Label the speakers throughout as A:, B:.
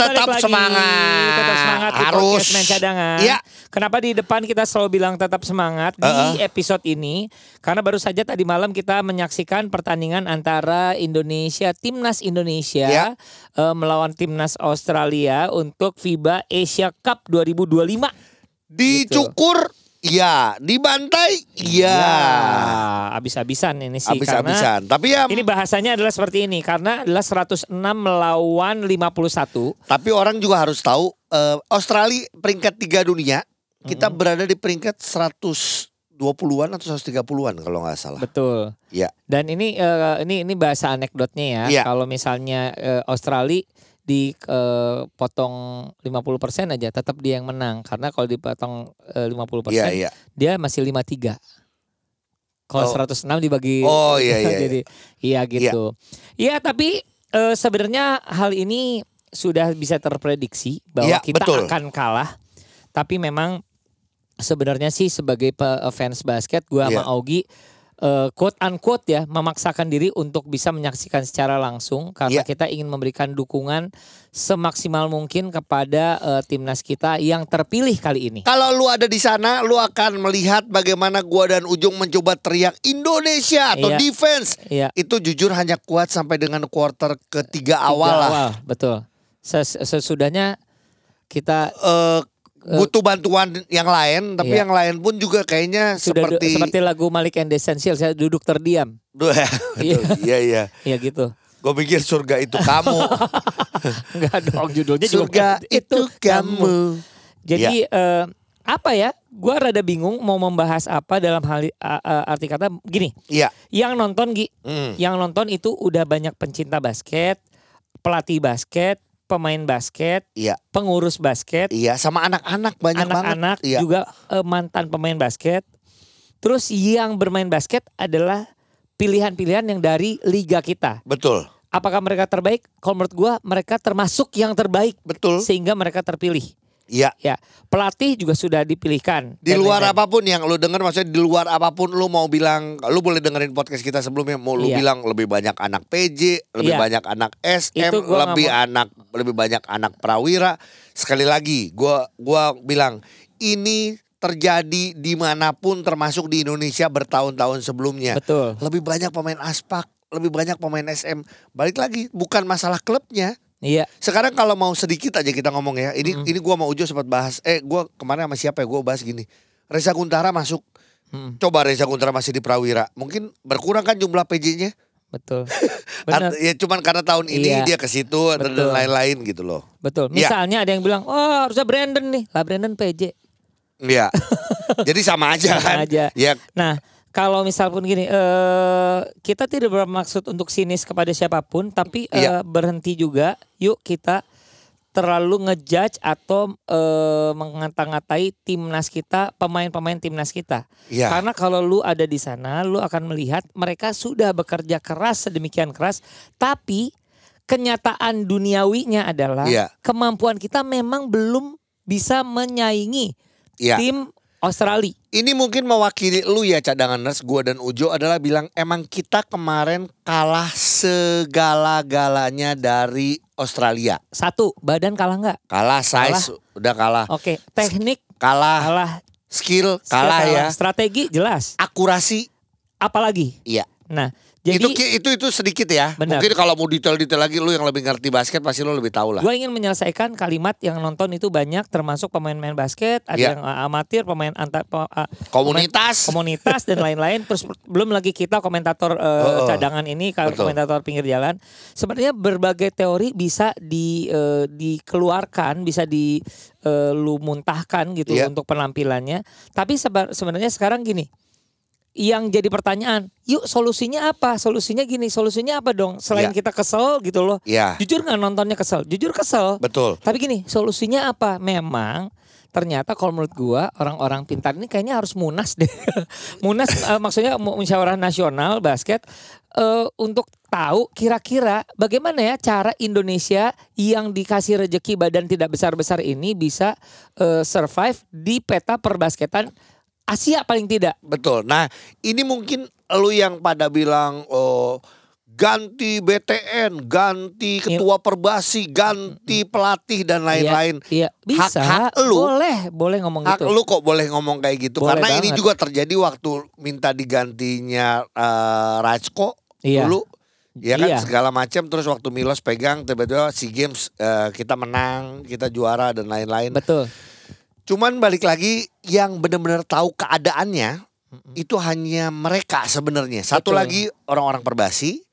A: Tetap
B: lagi.
A: semangat.
B: Tetap semangat di
A: Harus.
B: podcast main cadangan.
A: Iya.
B: Kenapa di depan kita selalu bilang tetap semangat di
A: Uh-uh.
B: episode ini? Karena baru saja tadi malam kita menyaksikan pertandingan antara Indonesia, timnas Indonesia
A: Iya.
B: eh, melawan timnas Australia untuk FIBA Asia Cup 2025.
A: Dicukur, iya. Dibantai, iya.
B: Ya, abis-abisan ini sih karena
A: Habis-habisan. Tapi ya,
B: ini bahasanya adalah seperti ini karena adalah 106 melawan 51.
A: tapi orang juga harus tahu eh, Australia peringkat tiga dunia, kita berada di peringkat 120-an atau 130-an kalau nggak salah.
B: Betul.
A: Iya.
B: Dan ini eh, ini ini bahasa anekdotnya ya.
A: Iya.
B: Kalau misalnya eh, Australia dipotong 50% aja tetap dia yang menang karena kalau dipotong eh, 50%
A: Iya, iya.
B: dia masih 53. Kalau
A: Oh.
B: 106 dibagi
A: Oh, iya, iya, iya.
B: jadi iya gitu. Iya, tapi eh, sebenarnya hal ini sudah bisa terprediksi bahwa
A: Iya,
B: kita
A: betul.
B: akan kalah. Tapi memang sebenarnya sih sebagai fans basket gua sama
A: Iya.
B: Augie eh, quote unquote ya memaksakan diri untuk bisa menyaksikan secara langsung karena
A: Iya.
B: kita ingin memberikan dukungan semaksimal mungkin kepada eh, timnas kita yang terpilih kali ini.
A: Kalau lu ada di sana, lu akan melihat bagaimana gua dan Ujung mencoba teriak Indonesia atau
B: Iya.
A: defense.
B: Iya.
A: Itu jujur hanya kuat sampai dengan quarter ketiga
B: Tiga
A: awal lah.
B: awal, betul. Ses- Sesudahnya kita
A: eh butuh bantuan yang lain, tapi
B: Iya.
A: yang lain pun juga kayaknya
B: sudah
A: seperti,
B: seperti lagu Malik and the Essentials saya duduk terdiam.
A: Duh, betul. iya iya.
B: Ya gitu.
A: Gue pikir surga itu kamu,
B: Enggak dong judulnya juga
A: surga itu kamu.
B: Jadi
A: Iya.
B: eh, apa ya? Gua rada bingung mau membahas apa dalam hal a- a- arti kata gini.
A: Iya.
B: Yang nonton Gi,
A: Hmm.
B: yang nonton itu udah banyak pencinta basket, pelatih basket, pemain basket,
A: Iya,
B: pengurus basket,
A: iya sama anak-anak banyak
B: anak-anak
A: banget. Iya.
B: juga eh, mantan pemain basket. Terus yang bermain basket adalah pilihan-pilihan yang dari liga kita.
A: Betul,
B: Apakah mereka terbaik? Kalau menurut gua mereka termasuk yang terbaik
A: betul.
B: sehingga mereka terpilih.
A: Iya.
B: Ya, pelatih juga sudah dipilihkan.
A: Di
B: Dan
A: luar
B: lain-lain.
A: apa pun yang lu denger maksudnya di luar apa pun lu mau bilang lu boleh dengerin podcast kita sebelumnya mau lu
B: Iya.
A: bilang lebih banyak anak PJ, lebih
B: Iya.
A: banyak anak SM, lebih
B: mau.
A: anak lebih banyak anak prawira. Sekali lagi gua gua bilang ini terjadi di mana pun termasuk di Indonesia bertahun-tahun sebelumnya.
B: Betul.
A: Lebih banyak pemain aspak, lebih banyak pemain SM. Balik lagi bukan masalah klubnya.
B: Iya,
A: Sekarang kalau mau sedikit aja kita ngomong ya. Ini ini gua mau Ujo sempat bahas. Eh gua kemarin sama siapa ya? Gua bahas gini. Reza Guntara masuk.
B: Mm.
A: Coba Reza Guntara masih di Prawira. Mungkin berkurang kan jumlah PJ-nya.
B: betul. Benar.
A: Ya cuman karena tahun ini
B: Iya.
A: dia ke situ dan lain-lain gitu loh.
B: Betul.
A: Iya.
B: Misalnya ada yang bilang, "Oh, harusnya Brandon nih." Lah Brandon PJ.
A: Iya. Jadi sama aja
B: Sama
A: kan.
B: aja.
A: Ya
B: Nah, kalau misal pun gini, eh kita tidak bermaksud untuk sinis kepada siapa pun, tapi eh,
A: Iya.
B: berhenti juga. Yuk kita terlalu ngejudge atau eh, mengata-ngatai timnas kita, pemain-pemain timnas kita.
A: Iya.
B: Karena kalau lu ada di sana, lu akan melihat mereka sudah bekerja keras sedemikian keras, tapi kenyataan duniawinya adalah
A: Iya.
B: kemampuan kita memang belum bisa menyaingi
A: Iya.
B: tim Australia.
A: Ini mungkin mewakili lu ya cadangan nurse gua dan Ujo adalah bilang emang kita kemarin kalah segala-galanya dari Australia.
B: Satu, badan kalah nggak?
A: Kalah size udah kalah.
B: Oke, teknik
A: Kalah
B: kalah,
A: skill
B: skill
A: kalah ya.
B: strategi jelas.
A: Akurasi
B: Apalagi?
A: iya.
B: Nah, jadi
A: itu itu itu sedikit ya.
B: Benar.
A: Mungkin kalau mau detail-detail lagi lu yang lebih ngerti basket pasti lu lebih tahu lah.
B: gue ingin menyelesaikan kalimat yang nonton itu banyak, termasuk pemain-pemain basket, ada
A: Iya.
B: yang uh, amatir, pemain antar uh,
A: Komunitas.
B: komunitas dan lain-lain. Terus belum lagi kita komentator uh,
A: oh.
B: cadangan ini, kalau
A: Betul.
B: komentator pinggir jalan. Sebenarnya berbagai teori bisa di uh, dikeluarkan, bisa di uh, lu muntahkan gitu
A: Iya.
B: untuk penampilannya. Tapi sebenarnya sekarang gini. Yang jadi pertanyaan, yuk solusinya apa? Solusinya gini, solusinya apa dong? Selain
A: Iya.
B: kita kesel gitu loh.
A: Iya.
B: Jujur nggak nontonnya kesel? Jujur kesel.
A: Betul.
B: Tapi gini, solusinya apa? Memang ternyata kalau menurut gua orang-orang pintar ini kayaknya harus munas deh. munas eh, maksudnya mu- musyawarah nasional basket eh, untuk tahu kira-kira bagaimana ya cara Indonesia yang dikasih rejeki badan tidak besar-besar ini bisa eh, survive di peta perbasketan Asia paling tidak.
A: Betul. Nah, ini mungkin lu yang pada bilang oh ganti BTN, ganti ketua perbasi, ganti pelatih dan lain-lain.
B: Iya, bisa.
A: hak lu.
B: Boleh, boleh ngomong
A: Hak
B: gitu.
A: lu kok boleh ngomong kayak gitu
B: Boleh
A: karena ini
B: banget.
A: juga terjadi waktu minta digantinya eh, Rajko
B: Iya.
A: dulu. Ya kan
B: Iya.
A: segala macam terus waktu Milos pegang tiba-tiba SEA Games eh, kita menang, kita juara dan lain-lain.
B: Betul.
A: Cuman balik lagi yang benar-benar tahu keadaannya itu hanya mereka sebenarnya. Satu
B: Betul.
A: lagi orang-orang perbasi,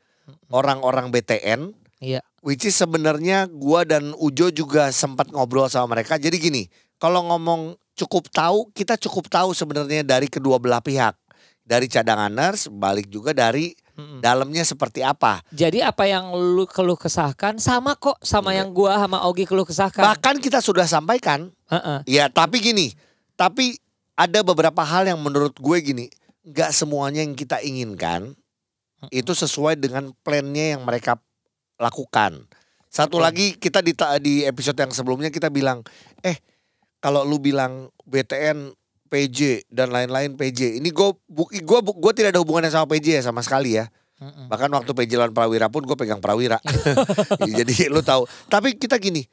A: orang-orang BTN,
B: Iya.
A: which is sebenarnya gua dan Ujo juga sempat ngobrol sama mereka. Jadi gini, kalau ngomong cukup tahu, kita cukup tahu sebenarnya dari kedua belah pihak. Dari cadanganers, balik juga dari
B: Mm-mm.
A: dalamnya seperti apa.
B: Jadi apa yang lu keluh kesahkan sama kok sama
A: Iya.
B: yang gua sama Ogi keluh kesahkan.
A: Bahkan kita sudah sampaikan
B: Heeh.
A: Ya tapi gini, tapi ada beberapa hal yang menurut gue gini, nggak semuanya yang kita inginkan itu sesuai dengan plannya yang mereka lakukan. Satu lagi kita di di episode yang sebelumnya kita bilang, eh kalau lu bilang BTN PJ dan lain-lain PJ, ini gue gue gue tidak ada hubungannya sama PJ ya sama sekali ya.
B: Mm-mm.
A: Bahkan waktu PJ lawan Prawira pun gue pegang Prawira. Jadi lu tahu. Tapi kita gini,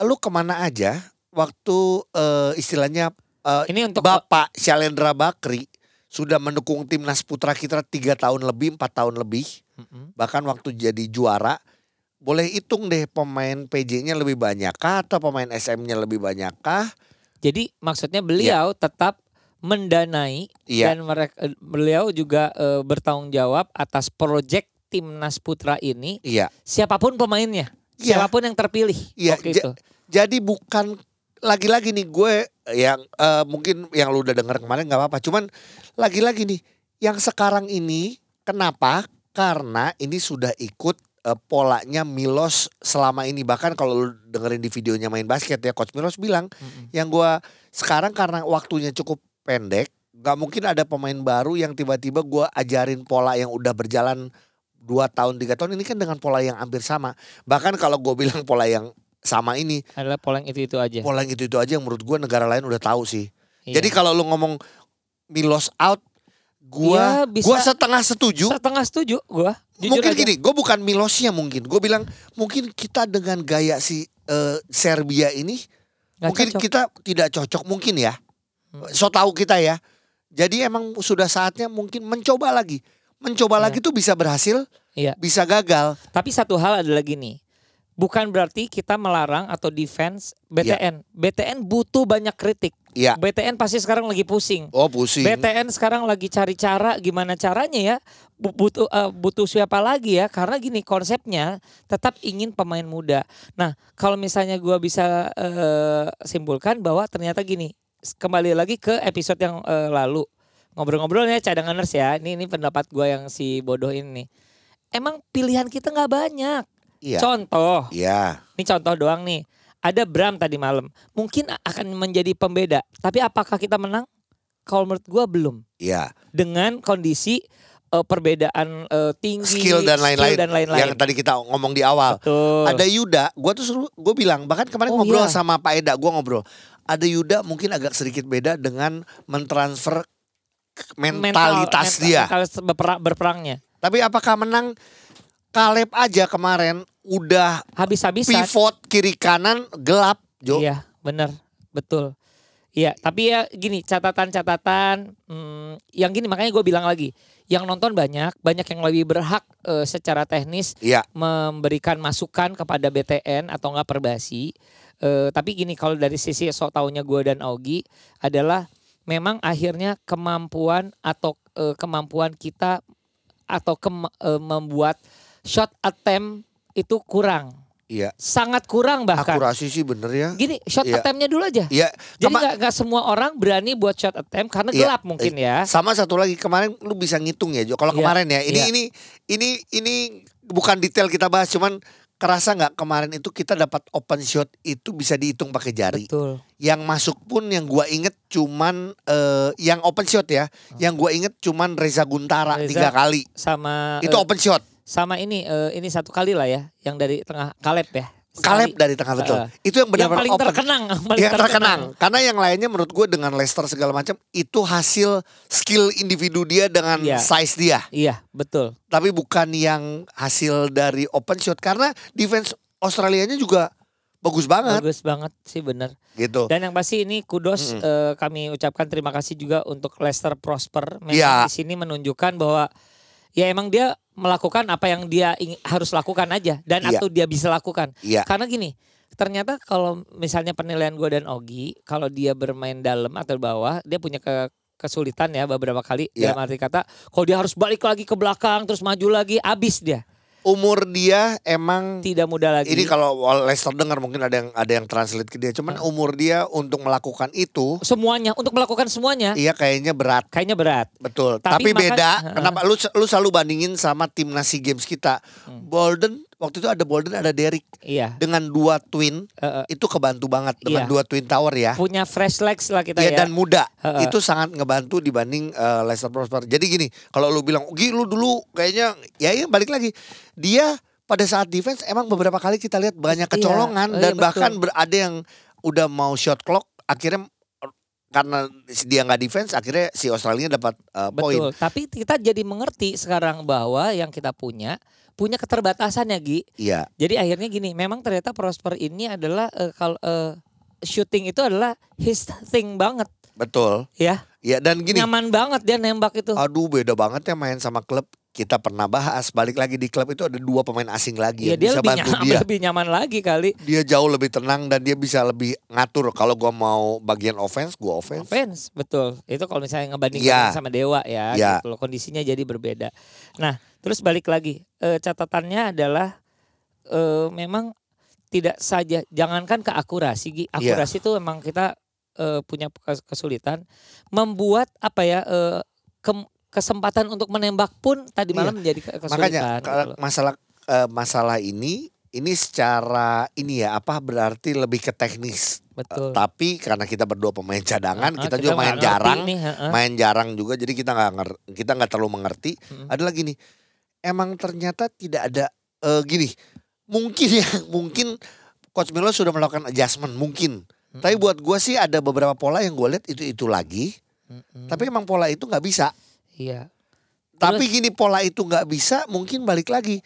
A: lu ke mana aja waktu eh, istilahnya eh,
B: Ini untuk
A: Bapak Shalendra Bakri sudah mendukung timnas putra kita tiga tahun lebih, empat tahun lebih,
B: Mm-mm.
A: bahkan waktu jadi juara. Boleh hitung deh pemain PJ-nya lebih banyak kah atau pemain SM-nya lebih banyak kah?
B: Jadi maksudnya beliau tetap mendanai
A: Iya.
B: dan mereka beliau juga eh, bertanggung jawab atas proyek timnas putra ini
A: Iya.
B: siapa pun pemainnya,
A: Iya.
B: siapa pun yang terpilih
A: Iya,
B: waktu itu.
A: Jadi bukan lagi-lagi nih gue yang eh, mungkin yang lu udah dengar kemarin nggak apa-apa. Cuman lagi-lagi nih yang sekarang ini kenapa? Karena ini sudah ikut eh, polanya Milos selama ini. Bahkan kalau lu dengerin di videonya main basket ya Coach Milos bilang
B: Mm-mm.
A: yang gue sekarang karena waktunya cukup pendek, nggak mungkin ada pemain baru yang tiba-tiba gue ajarin pola yang udah berjalan dua tahun tiga tahun ini kan dengan pola yang hampir sama. Bahkan kalau gue bilang pola yang sama ini
B: Adalah pola yang itu-itu aja.
A: pola yang itu itu aja yang menurut gua negara lain udah tahu sih.
B: Iya.
A: Jadi kalau lu ngomong Milos out, gua
B: bisa.
A: gua setengah setuju.
B: setengah setuju gua. Jujur
A: mungkin
B: aja.
A: gini, gua bukan Milosnya mungkin. Gua bilang mungkin kita dengan gaya si eh, Serbia ini
B: Nggak
A: mungkin
B: cocok.
A: kita tidak cocok mungkin ya.
B: Hmm.
A: So tahu kita ya. Jadi emang sudah saatnya mungkin mencoba lagi. Mencoba
B: Iya.
A: lagi tuh bisa berhasil,
B: Iya.
A: bisa gagal.
B: Tapi satu hal adalah gini. Bukan berarti kita melarang atau defense BTN. BTN butuh banyak kritik.
A: Iya.
B: BTN pasti sekarang lagi pusing.
A: Oh pusing.
B: BTN sekarang lagi cari cara gimana caranya ya Bu- butuh eh, butuh siapa lagi ya karena gini konsepnya tetap ingin pemain muda. Nah kalau misalnya gua bisa eh, simpulkan bahwa ternyata gini kembali lagi ke episode yang eh, lalu ngobrol-ngobrol ya cadanganers ya ini ini pendapat gua yang si bodoh ini. Emang pilihan kita nggak banyak.
A: Iya.
B: Contoh
A: Iya.
B: ini contoh doang nih. Ada Bram tadi malam. Mungkin akan menjadi pembeda. Tapi apakah kita menang? Kalau menurut gua belum.
A: Iya.
B: Dengan kondisi eh, perbedaan eh, tinggi,
A: Skill dan lain-lain.
B: lain-lain.
A: Yang tadi kita ngomong di awal.
B: Betul.
A: Ada Yuda, gua tuh suruh gue bilang bahkan kemarin
B: Oh,
A: ngobrol
B: iya.
A: sama Pak Eda, gua ngobrol. Ada Yuda mungkin agak sedikit beda dengan mentransfer mentalitas
B: mental-
A: dia.
B: mentalitas berperang- berperangnya.
A: Tapi apakah menang? Kaleb aja kemarin udah
B: Habis-habisan.
A: pivot kiri kanan gelap, Jo.
B: Iya, benar. Betul. Iya, tapi ya gini catatan-catatan hmm, yang gini makanya gue bilang lagi, yang nonton banyak, banyak yang lebih berhak eh, secara teknis
A: Iya.
B: memberikan masukan kepada BTN atau enggak Perbasi. Eh, tapi gini kalau dari sisi sok taunya gue dan Augie adalah memang akhirnya kemampuan atau eh, kemampuan kita atau eh, membuat shot attempt itu kurang.
A: Iya.
B: Sangat kurang bahkan.
A: Akurasi sih bener ya.
B: Gini, shot
A: Iya.
B: attempt-nya dulu aja.
A: Iya.
B: Jadi nggak nggak semua orang berani buat shot attempt karena
A: Iya.
B: gelap mungkin ya.
A: Sama satu lagi kemarin lu bisa ngitung ya Jo. Kalau
B: Iya.
A: kemarin ya, ini
B: Iya.
A: ini ini ini bukan detail kita bahas cuman kerasa nggak kemarin itu kita dapat open shot itu bisa dihitung pakai jari.
B: Betul.
A: Yang masuk pun yang gua inget cuman eh, yang open shot ya, yang gua inget cuman Reza Guntara
B: Hmm. Reza,
A: tiga kali.
B: Sama
A: Itu
B: eh,
A: open shot.
B: Sama ini eh, ini satu kali lah ya yang dari tengah Kaleb ya.
A: Kaleb dari tengah betul.
B: Heeh.
A: Itu yang benar-benar
B: paling
A: open.
B: terkenang, paling
A: yang terkenang. Karena yang lainnya menurut gue dengan Leicester segala macam itu hasil skill individu dia dengan
B: Iya.
A: size dia.
B: Iya, betul.
A: Tapi bukan yang hasil dari open shot karena defense Australianya juga bagus banget
B: Bagus banget sih bener.
A: gitu.
B: Dan yang pasti ini kudos
A: Mm-mm.
B: eh, kami ucapkan terima kasih juga untuk Leicester Prosper. Memang
A: Iya.
B: di sini menunjukkan bahwa ya emang dia melakukan apa yang dia harus lakukan aja dan
A: Iya.
B: atau dia bisa lakukan.
A: Iya.
B: Karena gini, ternyata kalau misalnya penilaian gue dan Ogi, kalau dia bermain dalam atau bawah, dia punya ke kesulitan ya beberapa kali
A: Iya.
B: dalam arti kata kalau dia harus balik lagi ke belakang terus maju lagi abis dia
A: Umur dia emang
B: tidak mudah lagi
A: ini kalau Leicester dengar mungkin ada yang ada yang translate ke dia. Cuman umur dia untuk melakukan itu
B: semuanya untuk melakukan semuanya
A: iya kayaknya berat.
B: kayaknya berat
A: Betul.
B: Tapi
A: Tapi,
B: maka-
A: beda.
B: Heeh.
A: Kenapa lu lu selalu bandingin sama timnas SEA Games kita.
B: Hmm.
A: Bolden waktu itu ada Bolden ada Derek
B: iya
A: dengan dua twin
B: Eh, eh,
A: itu kebantu banget dengan
B: Iya.
A: dua twin tower ya.
B: punya fresh legs lah kita
A: Iya
B: ya
A: dan muda.
B: Heeh.
A: Itu sangat ngebantu dibanding eh, Leicester Prosper. Jadi gini, kalau lu bilang, "Gi, lu dulu kayaknya ya ya balik lagi." Dia pada saat defense emang beberapa kali kita lihat banyak
B: Iya,
A: kecolongan
B: oh iya,
A: dan bahkan
B: betul.
A: ada yang udah mau shot clock akhirnya karena dia nggak defense akhirnya si Australia dapat eh, poin.
B: Betul. Tapi kita jadi mengerti sekarang bahwa yang kita punya punya keterbatasan ya Gi.
A: Iya.
B: Jadi akhirnya gini, memang ternyata Prosper ini adalah eh, kalau eh, shooting itu adalah his thing banget
A: Betul.
B: ya.
A: Ya dan gini,
B: Nyaman banget dia nembak itu.
A: aduh beda banget ya main sama klub. Kita pernah bahas balik lagi di klub itu ada dua pemain asing lagi
B: Iya
A: yang
B: dia
A: bisa
B: lebih
A: bantu
B: nyaman,
A: dia.
B: lebih nyaman lagi kali.
A: Dia jauh lebih tenang dan dia bisa lebih ngatur. Kalau gua mau bagian offense, gua offense.
B: Offense, betul. Itu kalau misalnya ngebandingin
A: Iya.
B: sama Dewa ya,
A: Iya.
B: gitu loh. kondisinya jadi berbeda. Nah, terus balik lagi, eh, catatannya adalah eh, memang tidak saja, jangankan ke akurasi, Gi.
A: Iya.
B: akurasi itu memang kita eh, punya kes- kesulitan, membuat apa ya eh, kem- kesempatan untuk menembak pun tadi
A: Iya.
B: malam menjadi ke- kesulitan.
A: Makanya
B: gitu
A: masalah eh, masalah ini ini secara ini ya apa berarti lebih ke teknis.
B: betul.
A: Tapi karena kita berdua pemain cadangan,
B: Ah,
A: kita, juga main jarang,
B: nih, heeh.
A: main jarang juga. Jadi kita nggak kita nggak terlalu mengerti.
B: Mm.
A: Ada lagi nih, emang ternyata tidak ada eh, gini. Mungkin ya, mungkin Coach Milo sudah melakukan adjustment mungkin. Tapi buat gua sih ada beberapa pola yang gue lihat itu itu lagi.
B: Mm-mm.
A: Tapi emang pola itu nggak bisa.
B: Iya.
A: Tapi gini pola itu nggak bisa mungkin balik lagi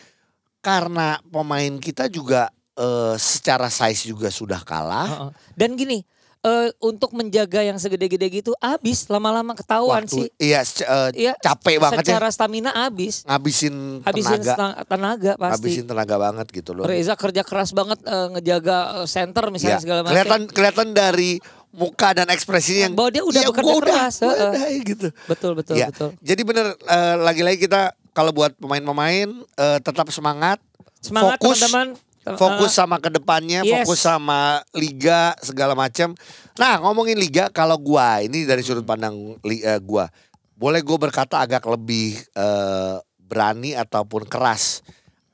A: karena pemain kita juga eh, secara size juga sudah kalah.
B: Heeh. Dan gini, eh, untuk menjaga yang segede-gede gitu habis lama-lama ketahuan sih.
A: iya eh,
B: Iya,
A: capek banget ya
B: secara stamina habis.
A: ngabisin
B: Habisin
A: tenaga,
B: tenaga, tenaga pasti.
A: ngabisin tenaga banget gitu loh.
B: Reza kerja keras banget eh, ngejaga center misalnya
A: Iya.
B: segala macam.
A: kelihatan kelihatan dari muka dan ekspresinya yang
B: Bahwa dia udah
A: "Iya,
B: bekerja
A: gua udah,
B: keras,
A: gua
B: heeh.
A: udah," gitu.
B: Betul betul
A: Iya.
B: betul.
A: Jadi bener eh, lagi-lagi kita kalau buat pemain-pemain eh, tetap semangat,
B: Semangat
A: Fokus.
B: teman-teman.
A: fokus sama ke depannya,
B: Yes.
A: fokus sama liga segala macam. Nah ngomongin liga, kalau gua ini dari sudut pandang li- eh, gua, boleh gue berkata agak lebih eh, berani ataupun keras.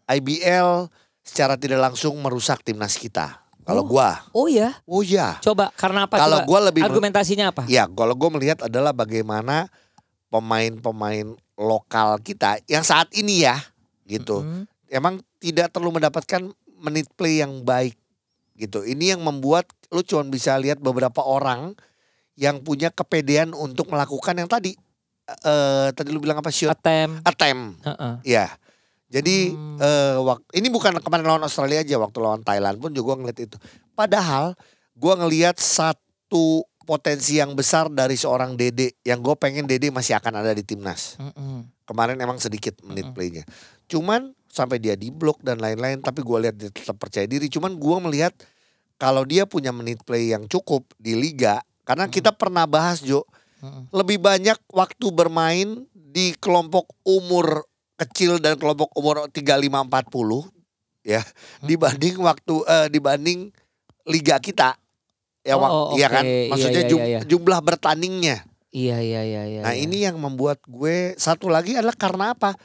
A: IBL secara tidak langsung merusak timnas kita. Kalau
B: Oh.
A: gua,
B: Oh ya,
A: oh ya,
B: coba karena apa?
A: Kalau gua lebih-
B: argumentasinya apa?
A: ya kalau gue melihat adalah bagaimana pemain-pemain lokal kita yang saat ini ya, gitu
B: Mm-mm.
A: emang tidak terlalu mendapatkan menit play yang baik gitu. Ini yang membuat lu cuma bisa lihat beberapa orang yang punya kepedean untuk melakukan yang tadi eh tadi lu bilang apa shoot
B: Attempt.
A: attempt.
B: Heeh.
A: Ya. Jadi
B: Hmm.
A: eh wak- ini bukan kemarin lawan Australia aja waktu lawan Thailand pun juga ngeliat itu. Padahal gua ngelihat satu potensi yang besar dari seorang Dede yang gue pengen Dede masih akan ada di timnas
B: Mm-mm.
A: kemarin emang sedikit menit
B: Mm-mm.
A: playnya. Cuman sampai dia di blok dan lain-lain tapi gue lihat dia tetap percaya diri. Cuman gue melihat kalau dia punya menit play yang cukup di liga karena kita pernah bahas Jo
B: Mm-mm.
A: lebih banyak waktu bermain di kelompok umur kecil dan kelompok umur 35 40 ya dibanding waktu eh, dibanding liga kita. Ya,
B: Oh,
A: wak-
B: oh,
A: iya
B: oke.
A: kan?
B: Iya,
A: Maksudnya
B: iya, iya, iya.
A: jumlah bertandingnya.
B: Iya iya iya iya.
A: Nah
B: iya.
A: ini yang membuat gue satu lagi adalah karena apa?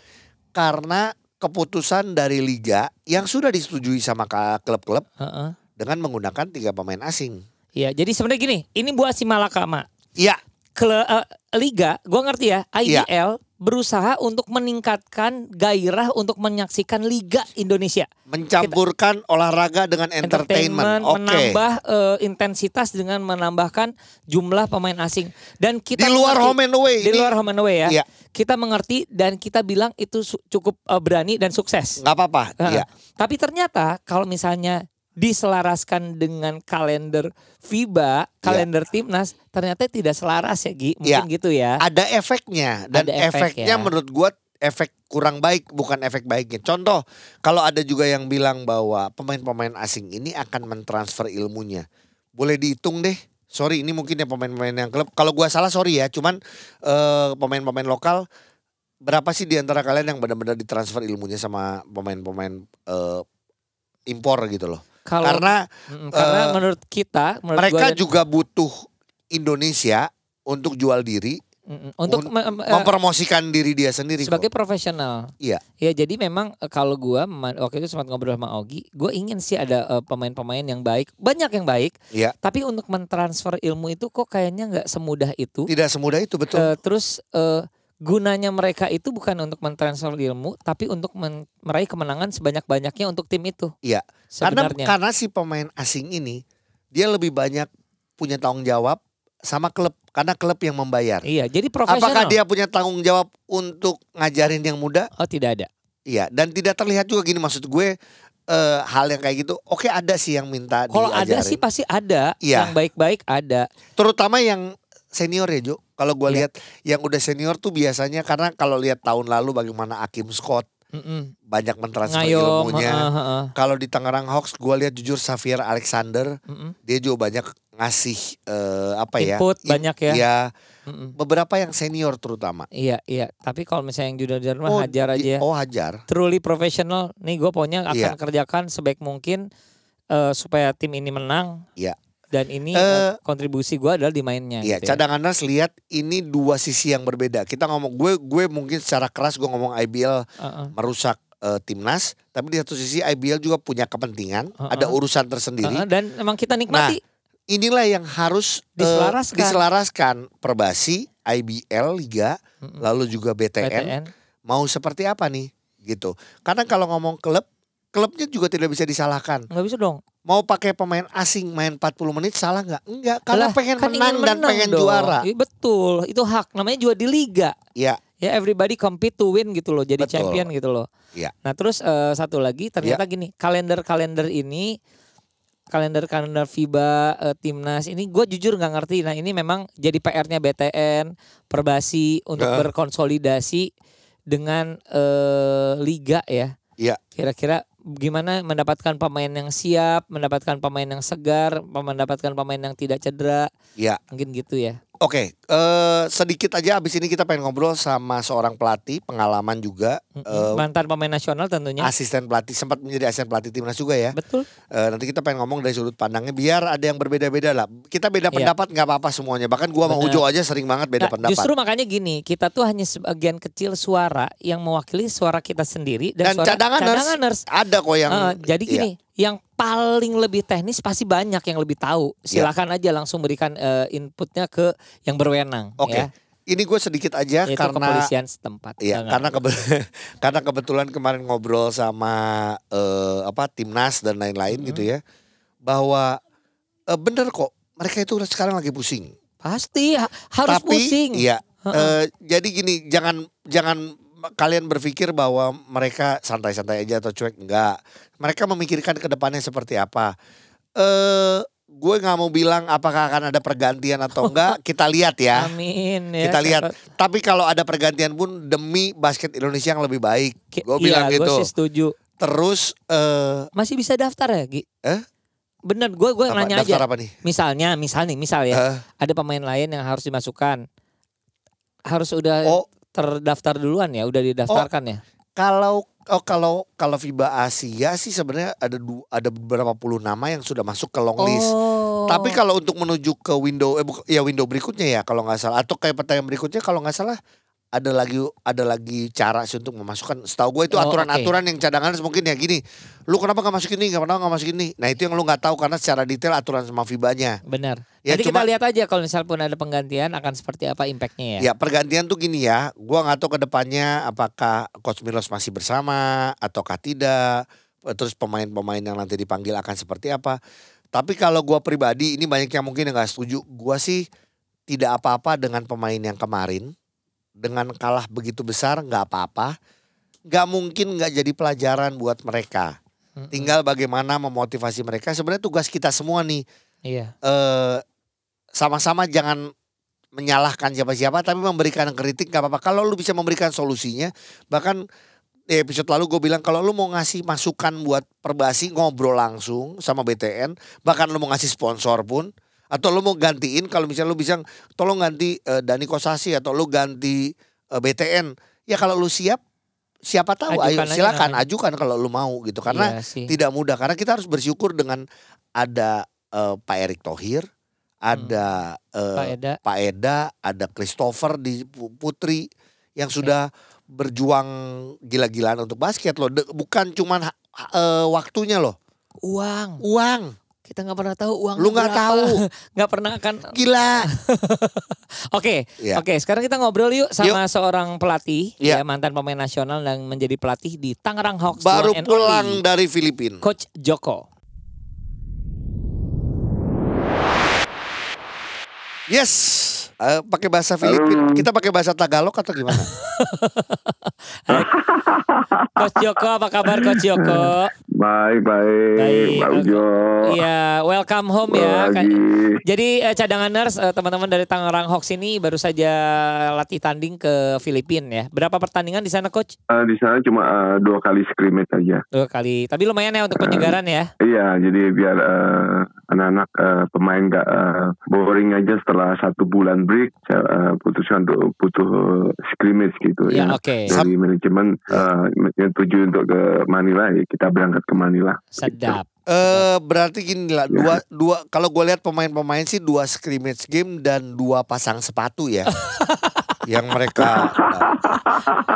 A: Karena keputusan dari liga yang sudah disetujui sama klub-klub
B: Heeh.
A: dengan menggunakan tiga pemain asing.
B: Iya, jadi sebenarnya gini, ini buat si Malakama.
A: Iya,
B: Kele, eh, liga, gua ngerti ya. IBL berusaha untuk meningkatkan gairah untuk menyaksikan liga Indonesia.
A: mencampurkan olahraga dengan entertainment. Oke.
B: menambah eh, intensitas dengan menambahkan jumlah pemain asing. Dan kita
A: Di luar
B: mengerti-
A: home and away.
B: di
A: ini
B: luar home and away ya.
A: Iya.
B: Kita mengerti dan kita bilang itu cukup eh, berani dan sukses.
A: nggak apa-apa.
B: Heeh.
A: Iya.
B: Tapi ternyata kalau misalnya diselaraskan dengan kalender FIBA, kalender timnas, ternyata tidak selaras ya Gi. Mungkin
A: Iya.
B: gitu ya.
A: Ada efeknya dan
B: Ada efek
A: efeknya
B: ya.
A: menurut gua efek kurang baik bukan efek baiknya. Contoh, kalau ada juga yang bilang bahwa pemain-pemain asing ini akan mentransfer ilmunya. Boleh dihitung deh. Sorry, ini mungkin ya pemain-pemain yang klub. Kalau gua salah sorry ya, cuman eh, pemain-pemain lokal berapa sih di antara kalian yang benar-benar ditransfer ilmunya sama pemain-pemain eh, impor gitu loh.
B: Kalau
A: Karena
B: Mm, karena
A: eh,
B: menurut kita, menurut
A: mereka
B: gua dan-
A: juga butuh Indonesia untuk jual diri,
B: untuk
A: un-
B: eh,
A: mempromosikan diri dia sendiri. kok.
B: sebagai profesional.
A: Iya.
B: Ya jadi memang eh, kalau gua waktu itu sempat ngobrol sama Ogi, gue ingin sih ada pemain-pemain yang baik, banyak yang baik.
A: Iya.
B: Tapi untuk mentransfer ilmu itu kok kayaknya nggak semudah itu.
A: Tidak semudah itu betul.
B: Eh, terus eh, gunanya mereka itu bukan untuk mentransfer ilmu, tapi untuk men- meraih kemenangan sebanyak-banyaknya untuk tim itu.
A: Iya. karena
B: Sebenarnya.
A: karena si pemain asing ini dia lebih banyak punya tanggung jawab sama klub karena klub yang membayar.
B: Iya, jadi profesional.
A: Apakah dia punya tanggung jawab untuk ngajarin yang muda?
B: Oh tidak ada.
A: Iya. Dan tidak terlihat juga gini maksud gue eh, hal yang kayak gitu. Oke ada sih yang minta
B: Kalau ada sih pasti ada.
A: Iya.
B: Yang baik-baik ada.
A: Terutama yang senior ya Jo. Kalau gue
B: Iya.
A: lihat yang udah senior tuh biasanya karena kalau lihat tahun lalu bagaimana Akim Scott
B: Mm-mm.
A: banyak mentransfer
B: Ngayom.
A: ilmunya. Kalau di Tangerang Hawks gue lihat jujur Xavier Alexander
B: Mm-mm.
A: dia juga banyak ngasih eh, apa ya
B: Input
A: in-
B: banyak ya.
A: Iya,
B: Mm-mm.
A: beberapa yang senior terutama.
B: Iya, iya. Tapi kalau misalnya yang junior-junior mah hajar
A: di-
B: aja.
A: Oh hajar.
B: Truly profesional. Nih gue pokoknya akan
A: Iya.
B: kerjakan sebaik mungkin eh, supaya tim ini menang.
A: Iya.
B: Dan ini
A: eh,
B: kontribusi gue adalah di mainnya.
A: Iya,
B: gitu ya.
A: cadanganers lihat ini dua sisi yang berbeda. Kita ngomong gue gue mungkin secara keras gue ngomong IBL
B: Heeh.
A: merusak eh, timnas, tapi di satu sisi IBL juga punya kepentingan,
B: Uh-uh.
A: ada urusan tersendiri.
B: Heeh, dan emang kita nikmati.
A: Inilah yang harus
B: Diselaraskan.
A: diselaraskan Perbasi, IBL, Liga,
B: Mm-mm.
A: lalu juga BTN,
B: PTN.
A: mau seperti apa nih gitu. Karena kalau ngomong klub, klubnya juga tidak bisa disalahkan.
B: nggak bisa dong.
A: Mau pakai pemain asing main 40 menit salah nggak? Enggak, karena
B: Lah,
A: pengen
B: kan
A: menang
B: ingin
A: dan
B: menang
A: pengen
B: dong.
A: juara.
B: Iya, betul, itu hak. Namanya juga di liga.
A: Ya,
B: Ya everybody compete to win gitu loh, jadi
A: Betul.
B: champion gitu loh.
A: Iya.
B: Nah terus eh, satu lagi ternyata gini, kalender-kalender ini, kalender-kalender FIBA, eh, timnas ini gue jujur nggak ngerti. Nah ini memang jadi PR-nya BTN, Perbasi untuk
A: Heeh.
B: berkonsolidasi dengan eh, liga ya.
A: Iya.
B: Kira-kira gimana mendapatkan pemain yang siap, mendapatkan pemain yang segar, mendapatkan pemain yang tidak cedera,
A: ya.
B: mungkin gitu ya.
A: Oke, eh, sedikit aja abis ini kita pengen ngobrol sama seorang pelatih, pengalaman juga. Eh,
B: Mantan pemain nasional tentunya.
A: asisten pelatih, sempat menjadi asisten pelatih timnas juga ya.
B: Betul.
A: Eh, nanti kita pengen ngomong dari sudut pandangnya biar ada yang berbeda-beda lah. Kita beda
B: Iya.
A: pendapat nggak apa-apa semuanya. Bahkan gua sama
B: Benar.
A: Ujo aja sering banget beda
B: Nah,
A: pendapat.
B: Justru makanya gini, kita tuh hanya sebagian kecil suara yang mewakili suara kita sendiri dan,
A: Dan
B: suara
A: cadanganers.
B: cadanganers.
A: Ada kok yang
B: Eh, jadi
A: iya.
B: Yang paling lebih teknis pasti banyak yang lebih tahu.
A: Iya.
B: Silakan aja langsung berikan eh, inputnya ke yang berwenang.
A: Oke.
B: Ya,
A: Ini gue sedikit aja
B: yaitu
A: karena
B: kepolisian setempat.
A: Iya, karena kebe karena kebetulan kemarin ngobrol sama eh, apa timnas dan lain-lain gitu ya, bahwa eh, bener kok mereka itu sekarang lagi pusing.
B: pasti ha- harus
A: Tapi
B: pusing.
A: iya,
B: Heeh.
A: eh, jadi gini jangan jangan kalian berpikir bahwa mereka santai-santai aja atau cuek enggak. Mereka memikirkan ke depannya seperti apa. Eh gue nggak mau bilang apakah akan ada pergantian atau enggak, kita lihat ya.
B: Amin ya.
A: Kita lihat.
B: siapa-
A: Tapi kalau ada pergantian pun demi basket Indonesia yang lebih baik. Gue
B: iya,
A: bilang
B: gua
A: gitu.
B: sih setuju.
A: Terus eh
B: Masih bisa daftar ya, Gi?
A: Eh?
B: Bener, gue gue nanya aja.
A: apa nih?
B: Misalnya, misal nih, misal ya.
A: Eh,
B: ada pemain lain yang harus dimasukkan. Harus udah
A: oh,
B: terdaftar duluan ya, udah didaftarkan ya.
A: kalau oh kalau kalau FIBA Asia sih sebenarnya ada du- ada beberapa puluh nama yang sudah masuk ke long list.
B: Oh.
A: Tapi kalau untuk menuju ke window eh buka- ya window berikutnya ya kalau nggak salah atau kayak pertanyaan berikutnya kalau nggak salah ada lagi ada lagi cara sih untuk memasukkan. Setahu gue itu
B: Oh,
A: aturan-aturan yang cadangan mungkin ya gini. Lu kenapa nggak masukin ini? Kenapa nggak masukin ini? Nah itu yang lu nggak tahu karena secara detail aturan sama FIBA-nya.
B: Benar.
A: Ya,
B: Nanti
A: cuma-
B: kita lihat aja kalau misal pun ada penggantian akan seperti apa impactnya ya.
A: Ya pergantian tuh gini ya, gua nggak tahu ke depannya apakah Coach Milos masih bersama ataukah tidak. Terus pemain-pemain yang nanti dipanggil akan seperti apa. Tapi kalau gua pribadi ini banyak yang mungkin yang nggak setuju. Gua sih tidak apa-apa dengan pemain yang kemarin. Dengan kalah begitu besar nggak apa-apa. Nggak mungkin nggak jadi pelajaran buat mereka. Tinggal bagaimana memotivasi mereka. Sebenarnya tugas kita semua nih
B: Iya.
A: eh sama-sama jangan menyalahkan siapa-siapa tapi memberikan kritik gak apa-apa. Kalau lu bisa memberikan solusinya bahkan di episode lalu gue bilang kalau lu mau ngasih masukan buat perbasi ngobrol langsung sama BTN bahkan lu mau ngasih sponsor pun atau lu mau gantiin kalau misalnya lu bisa tolong ganti eh, Dani Kosasi atau lu ganti eh, BTN ya kalau lu siap siapa tahu
B: Ajukan
A: ayo silakan ajukan kalau lu mau gitu karena
B: Iya
A: tidak mudah karena kita harus bersyukur dengan ada eh, Pak Erick Thohir, ada eh,
B: Pak Eda.
A: Pak Eda, ada Christopher di Pu- Putri yang sudah berjuang gila-gilaan untuk basket loh. De- bukan cuman eh, waktunya loh,
B: Uang.
A: uang.
B: Kita nggak pernah tahu uang.
A: Lu nggak tahu.
B: Nggak pernah akan.
A: Gila.
B: Oke.
A: Ya.
B: Oke. Sekarang kita ngobrol yuk sama seorang pelatih.
A: Ya.
B: Ya. Mantan pemain nasional dan menjadi pelatih di Tangerang Hawks.
A: Baru pulang dari Filipina.
B: Coach Joko.
A: Yes. Eh, pakai bahasa Filipina. Kita pakai bahasa Tagalog atau gimana?
B: Coach Joko, apa kabar Coach Joko?
C: Baik, baik,
B: Baik,
C: Pak
B: oke.
C: Ujo.
B: Iya, welcome home ya. Ka-
C: Lagi.
B: Jadi eh, cadanganers eh, teman-teman dari Tangerang Hawks ini baru saja latih tanding ke Filipina ya. Berapa pertandingan di sana coach?
C: Eh, di sana cuma eh, dua kali scrimmage aja.
B: Dua kali. Tapi lumayan ya untuk penyegaran ya.
C: Iya, jadi biar eh, anak-anak eh, pemain gak eh, boring aja setelah satu bulan break, saya eh, putuskan untuk butuh scrimmage gitu
B: Ya,
C: ya.
B: oke.
C: Dari manajemen eh, yang tuju untuk ke Manila, ya kita berangkat ke Manila.
B: Sedap.
A: Eh berarti gini lah dua dua kalau gue lihat pemain-pemain sih dua scrimmage game dan dua pasang sepatu ya. yang mereka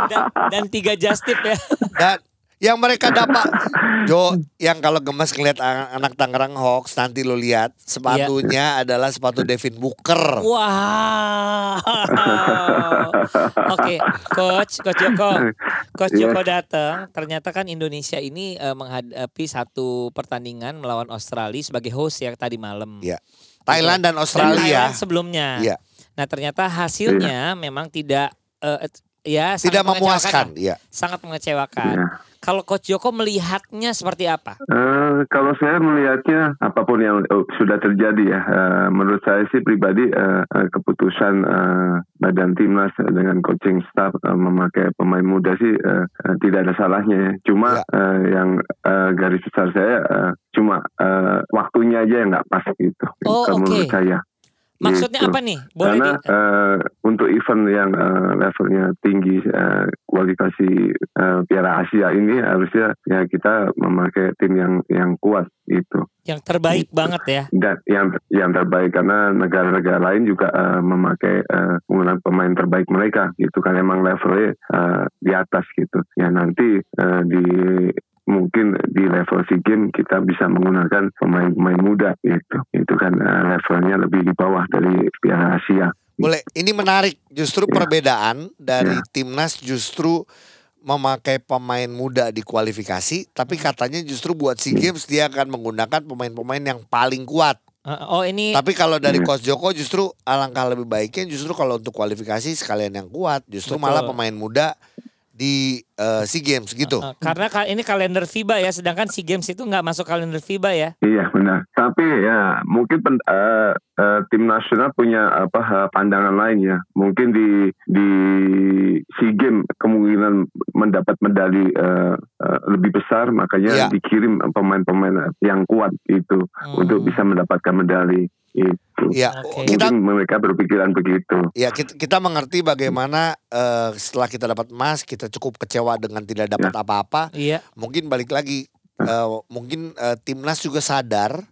B: Dan, dan tiga just tip ya.
A: dan yang mereka dapat Jo yang kalau gemes ngeliat anak, anak Tangerang Hawks nanti lo lihat sepatunya adalah sepatu Devin Booker.
B: Wow. Oke, coach, coach Joko. Coach
C: Iya.
B: Joko datang, ternyata kan Indonesia ini eh, menghadapi satu pertandingan melawan Australia sebagai host ya tadi malam.
A: Iya. Thailand dan
B: Dan
A: Australia
B: Thailand sebelumnya.
A: Iya.
B: Nah, ternyata hasilnya memang tidak eh, ya sangat
A: tidak memuaskan.
B: ya.
A: Iya.
B: Sangat mengecewakan.
C: Ya.
B: Kalau coach Joko melihatnya seperti apa?
C: Eh, kalau saya melihatnya apa pun yang eh, sudah terjadi ya, eh, menurut saya sih pribadi eh, eh, keputusan eh, badan timnas dengan coaching staff eh, memakai pemain muda sih eh, eh, tidak ada salahnya ya. Cuma
A: Ya.
C: eh, yang eh, garis besar saya eh, cuma eh, waktunya aja yang nggak pas gitu.
B: Oh,
C: Kalau
B: oke.
C: menurut saya.
B: Maksudnya
C: Gitu.
B: apa nih? Boleh
C: Karena
B: di
C: eh, untuk event yang eh, levelnya tinggi eh, kualifikasi eh, Piala Asia ini harusnya ya kita memakai tim yang yang kuat gitu
B: yang terbaik
C: Gitu.
B: banget ya.
C: dan yang yang terbaik karena negara-negara lain juga eh, memakai eh, menggunakan pemain terbaik mereka gitu kan emang levelnya eh, di atas gitu ya nanti eh, di mungkin di level SEA Games kita bisa menggunakan pemain-pemain muda gitu itu kan eh, levelnya lebih di bawah dari Piala Asia
A: Boleh. Ini menarik. Justru
C: Ya.
A: perbedaan dari
C: Ya.
A: timnas justru memakai pemain muda di kualifikasi, tapi katanya justru buat SEA Games dia akan menggunakan pemain-pemain yang paling kuat.
B: Eh, Oh ini
A: Tapi kalau dari
C: Iya.
A: Coach Joko justru alangkah lebih baiknya justru kalau untuk kualifikasi sekalian yang kuat, justru
B: Betul.
A: malah pemain muda di eh, SEA Games gitu.
B: Eh, karena ka- ini kalender FIBA ya, sedangkan SEA Games itu nggak masuk kalender FIBA ya.
C: Iya benar. Tapi ya mungkin pen- eh, eh, tim nasional punya apa eh, pandangan lain ya. Mungkin di di SEA Games kemungkinan mendapat medali eh, eh, lebih besar, makanya
A: Iya.
C: dikirim pemain-pemain yang kuat itu
B: Hmm.
C: untuk bisa mendapatkan medali itu.
A: Ya,
B: Oke.
A: kita
C: Mungkin mereka berpikiran begitu.
A: ya kita, kita mengerti bagaimana eh, setelah kita dapat emas kita cukup kecewa dengan tidak dapat apa-apa.
B: Iya.
A: Mungkin balik lagi eh, mungkin eh, timnas juga sadar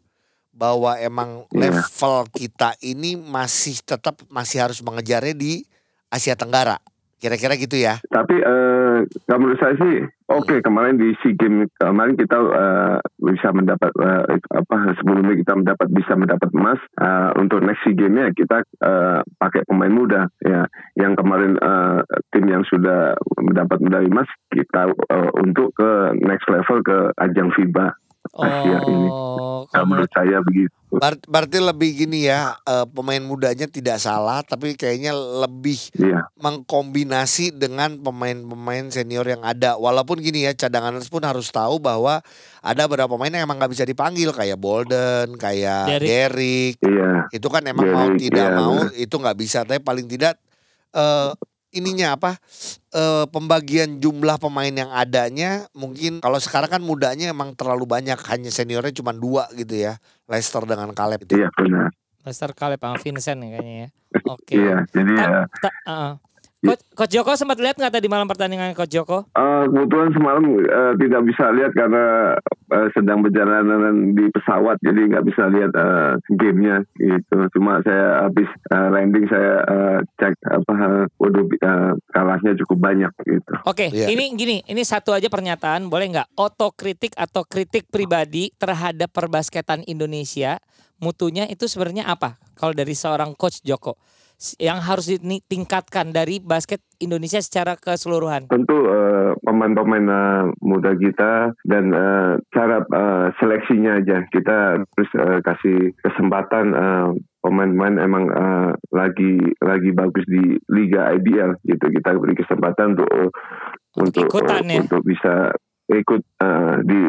A: bahwa emang
C: Iya.
A: level kita ini masih tetap masih harus mengejarnya di Asia Tenggara Kira-kira gitu ya.
C: Tapi eh kalau menurut saya sih oke kemarin di SEA Games kemarin kita eh, bisa mendapat eh, apa sebelumnya kita mendapat bisa mendapat emas Eh, untuk next SEA Games ya kita eh, pakai pemain muda ya. Yang kemarin eh, tim yang sudah mendapat medali emas kita eh, untuk ke next level ke ajang FIBA Asia ini.
B: Oh,
C: Kalau
B: kalau
C: menurut saya begitu.
A: Ber- berarti lebih gini ya, eh, pemain mudanya tidak salah, tapi kayaknya lebih
C: Iya,
A: mengkombinasi dengan pemain-pemain senior yang ada. Walaupun gini ya, cadangan pun harus tahu bahwa ada beberapa pemain yang emang nggak bisa dipanggil kayak Bolden, kayak
B: Derrick.
A: Derrick.
C: iya.
A: Itu kan emang mau
C: Derrick,
A: tidak
C: iya,
A: mau itu nggak bisa. Tapi paling tidak eh ininya apa? eh pembagian jumlah pemain yang adanya mungkin kalau sekarang kan mudanya emang terlalu banyak hanya seniornya cuma dua gitu ya Leicester dengan Caleb itu.
C: Iya benar.
B: Lester Caleb sama Vincent ya kayaknya ya. Oke.
C: Iya, jadi
B: Ta-
C: ya
B: ta- uh-uh. Coach, Coach Joko sempat lihat nggak tadi malam pertandingan Coach Joko?
C: Eh, kebetulan semalam eh, tidak bisa lihat karena eh, sedang perjalanan di pesawat jadi nggak bisa lihat eh, gamenya gitu. Cuma saya habis eh, landing saya eh, cek apa eh, waduh eh, kalahnya cukup banyak gitu.
B: Oke,
A: Iya.
B: ini gini, ini satu aja pernyataan, boleh nggak? Otokritik atau kritik pribadi terhadap perbasketan Indonesia, mutunya itu sebenarnya apa? Kalau dari seorang Coach Joko, yang harus ditingkatkan dari basket Indonesia secara keseluruhan.
C: Tentu eh, pemain-pemain eh, muda kita dan eh, cara eh, seleksinya aja kita terus eh, kasih kesempatan eh, pemain-pemain emang eh, lagi lagi bagus di Liga IBL gitu kita beri kesempatan untuk
B: Untuk ikutan ya.
C: untuk bisa ikut eh, di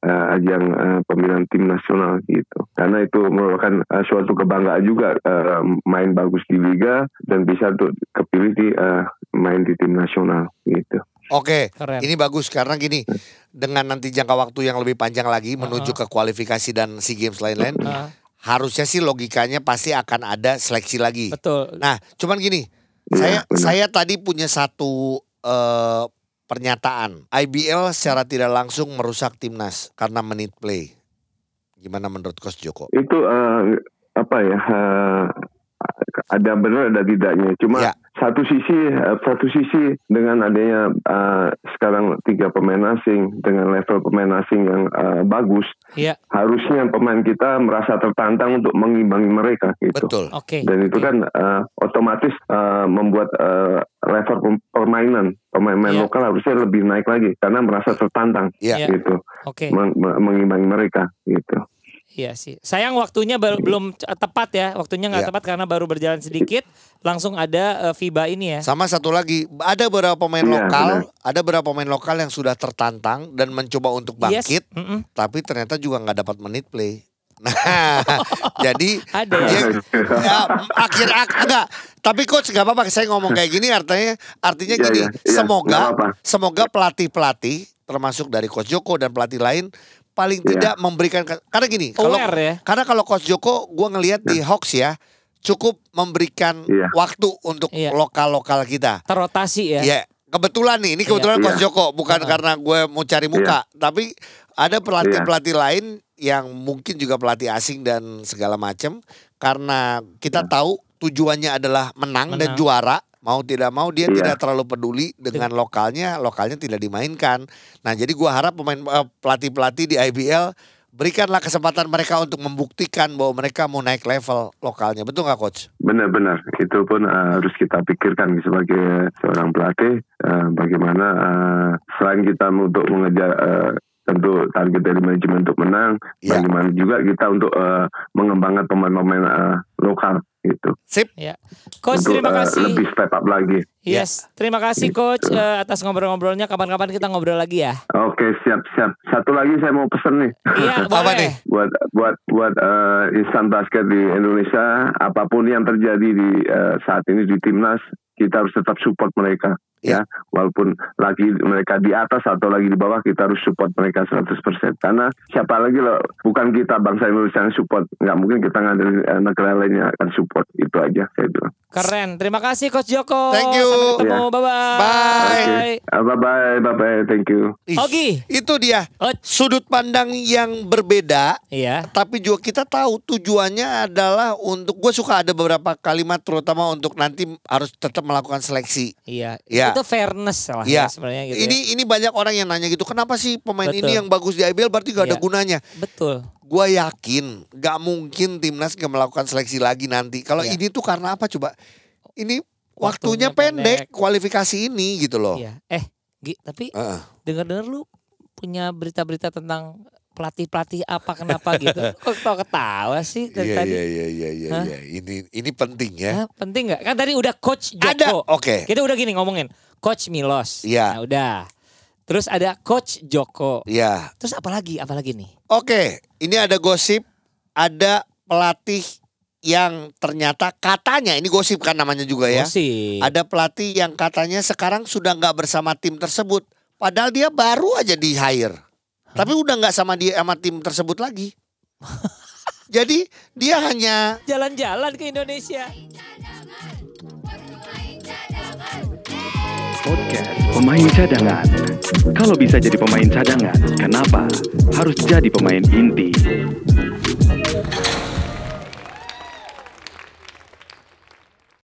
C: eh, ajang eh, pemilihan tim nasional gitu karena itu merupakan eh, suatu kebanggaan juga eh, main bagus di liga dan bisa untuk kepilih di eh, main di tim nasional gitu
A: Oke,
B: Keren.
A: ini bagus karena gini dengan nanti jangka waktu yang lebih panjang lagi menuju ke kualifikasi dan SEA Games lain-lain,
B: Ah,
A: harusnya sih logikanya pasti akan ada seleksi lagi.
B: betul.
A: Nah, cuman gini, saya
C: Iya, benar.
A: saya tadi punya satu eh, pernyataan. IBL secara tidak langsung merusak timnas karena menit play. Gimana menurut Coach Joko?
C: itu eh, apa ya eh, ada benar ada tidaknya cuma
A: Ya.
C: satu sisi eh, satu sisi dengan adanya eh, sekarang tiga pemain asing dengan level pemain asing yang eh, bagus
B: Iya,
C: harusnya pemain kita merasa tertantang untuk mengimbangi mereka gitu
A: Betul.
B: oke.
C: dan itu
B: oke.
C: kan eh, otomatis eh, membuat eh, level permainan pemain-pemain
B: Iya.
C: lokal harusnya lebih naik lagi karena merasa tertantang
A: Iya.
B: Iya.
C: gitu
B: Oke.
C: meng- meng- mengimbangi mereka gitu
B: Iya sih. Sayang waktunya bel- belum tepat ya. Waktunya nggak
A: Iya.
B: tepat karena baru berjalan sedikit. Langsung ada eh, FIBA ini ya.
A: Sama satu lagi, ada beberapa pemain
C: Iya,
A: lokal,
C: benar.
A: ada beberapa pemain lokal yang sudah tertantang dan mencoba untuk
B: Yes.
A: bangkit,
B: Mm-mm.
A: tapi ternyata juga nggak dapat menit play. Nah, jadi
B: Ada ya.
A: dia, ya, akhir ak, enggak. Tapi coach nggak apa-apa. Saya ngomong kayak gini artinya artinya
C: Iya,
A: gini.
C: iya, iya,
A: semoga
C: apa-apa.
A: semoga pelatih pelatih termasuk dari coach Joko dan pelatih lain paling
C: Iya.
A: tidak memberikan karena gini kalau
B: ya.
A: karena kalau coach Joko gue ngelihat di Hawks ya cukup memberikan
C: Iya.
A: waktu untuk
B: Iya.
A: lokal-lokal kita.
B: Terrotasi ya.
A: Ya, kebetulan nih, ini kebetulan
C: Iya.
A: Coach Joko, bukan
B: Heeh.
A: karena gue mau cari muka, tapi ada pelatih-pelatih lain yang mungkin juga pelatih asing dan segala macam karena kita tahu tujuannya adalah menang, dan
B: Menang.
A: juara. Mau tidak mau dia
C: Iya.
A: tidak terlalu peduli dengan lokalnya, lokalnya tidak dimainkan. Nah, jadi gua harap pemain eh, pelatih-pelatih di IBL berikanlah kesempatan mereka untuk membuktikan bahwa mereka mau naik level lokalnya. Betul nggak coach?
C: Benar-benar itu pun uh, harus kita pikirkan sebagai seorang pelatih uh, bagaimana uh, selain kita untuk mengejar uh, tentu target dari manajemen untuk menang,
A: Ya.
C: bagaimana juga kita untuk uh, mengembangkan pemain-pemain uh, lokal gitu.
A: Sip.
B: Ya. Coach
C: untuk
B: terima
C: uh,
B: kasih.
C: lebih step up lagi.
B: Yes, terima kasih coach eh, atas ngobrol-ngobrolnya. Kapan-kapan kita ngobrol lagi ya.
C: Oke siap siap. Satu lagi saya mau pesen nih
B: Iya,
A: Apa nih?
C: buat buat buat uh, insan basket di Indonesia apa pun yang terjadi di uh, saat ini di timnas kita harus tetap support mereka
A: Ya.
C: ya walaupun lagi mereka di atas atau lagi di bawah kita harus support mereka 100% karena siapa lagi loh bukan kita bangsa Indonesia yang support nggak mungkin kita ngandelin uh, negara lainnya akan support itu aja saya bilang
B: Keren. Terima kasih coach Joko.
A: Thank you.
B: Sampai ketemu. Bye bye.
C: Oke. Ah, bye bye, bye bye, thank you.
A: Ih,
B: Ogi.
A: Itu dia sudut pandang yang berbeda
B: iya.
A: tapi juga kita tahu tujuannya adalah untuk gue suka ada beberapa kalimat terutama untuk nanti harus tetap melakukan seleksi.
B: Iya.
A: Iya.
B: Itu fairness lah
A: Iya.
B: ya sebenarnya gitu.
A: ini
B: ya.
A: ini banyak orang yang nanya gitu, kenapa sih pemain
B: Betul.
A: ini yang bagus di IBL berarti gak ada
B: Iya.
A: gunanya?
B: betul.
A: Gue yakin gak mungkin timnas gak melakukan seleksi lagi nanti. Kalau
B: Iya.
A: ini tuh karena apa coba? Ini
B: Waktunya
A: waktunya, pendek,
B: pendek.
A: kualifikasi ini gitu loh.
B: Iya. Eh, Gi, tapi
A: Heeh.
B: dengar-dengar lu punya berita-berita tentang pelatih-pelatih apa kenapa gitu. Kok ketawa-ketawa sih dari
A: Iya
B: tadi?
A: iya iya iya iya. Iya. Ini ini penting ya.
B: Hah, penting nggak? Kan tadi udah coach Joko.
A: Ada. Oke.
B: Kita udah gini ngomongin coach Milos.
A: Iya.
B: Nah, udah. Terus ada coach Joko.
A: Iya.
B: Terus apa lagi? Apa lagi nih?
A: Oke, ini ada gosip, ada pelatih yang ternyata katanya ini gosip kan namanya juga ya.
B: Gosip.
A: Ada pelatih yang katanya sekarang sudah nggak bersama tim tersebut, padahal dia baru aja di hire, tapi udah nggak sama dia sama tim tersebut lagi. Jadi dia hanya
B: Jalan-jalan ke Indonesia.
D: Podcast Pemain Cadangan. Kalau bisa jadi pemain cadangan, kenapa harus jadi pemain inti?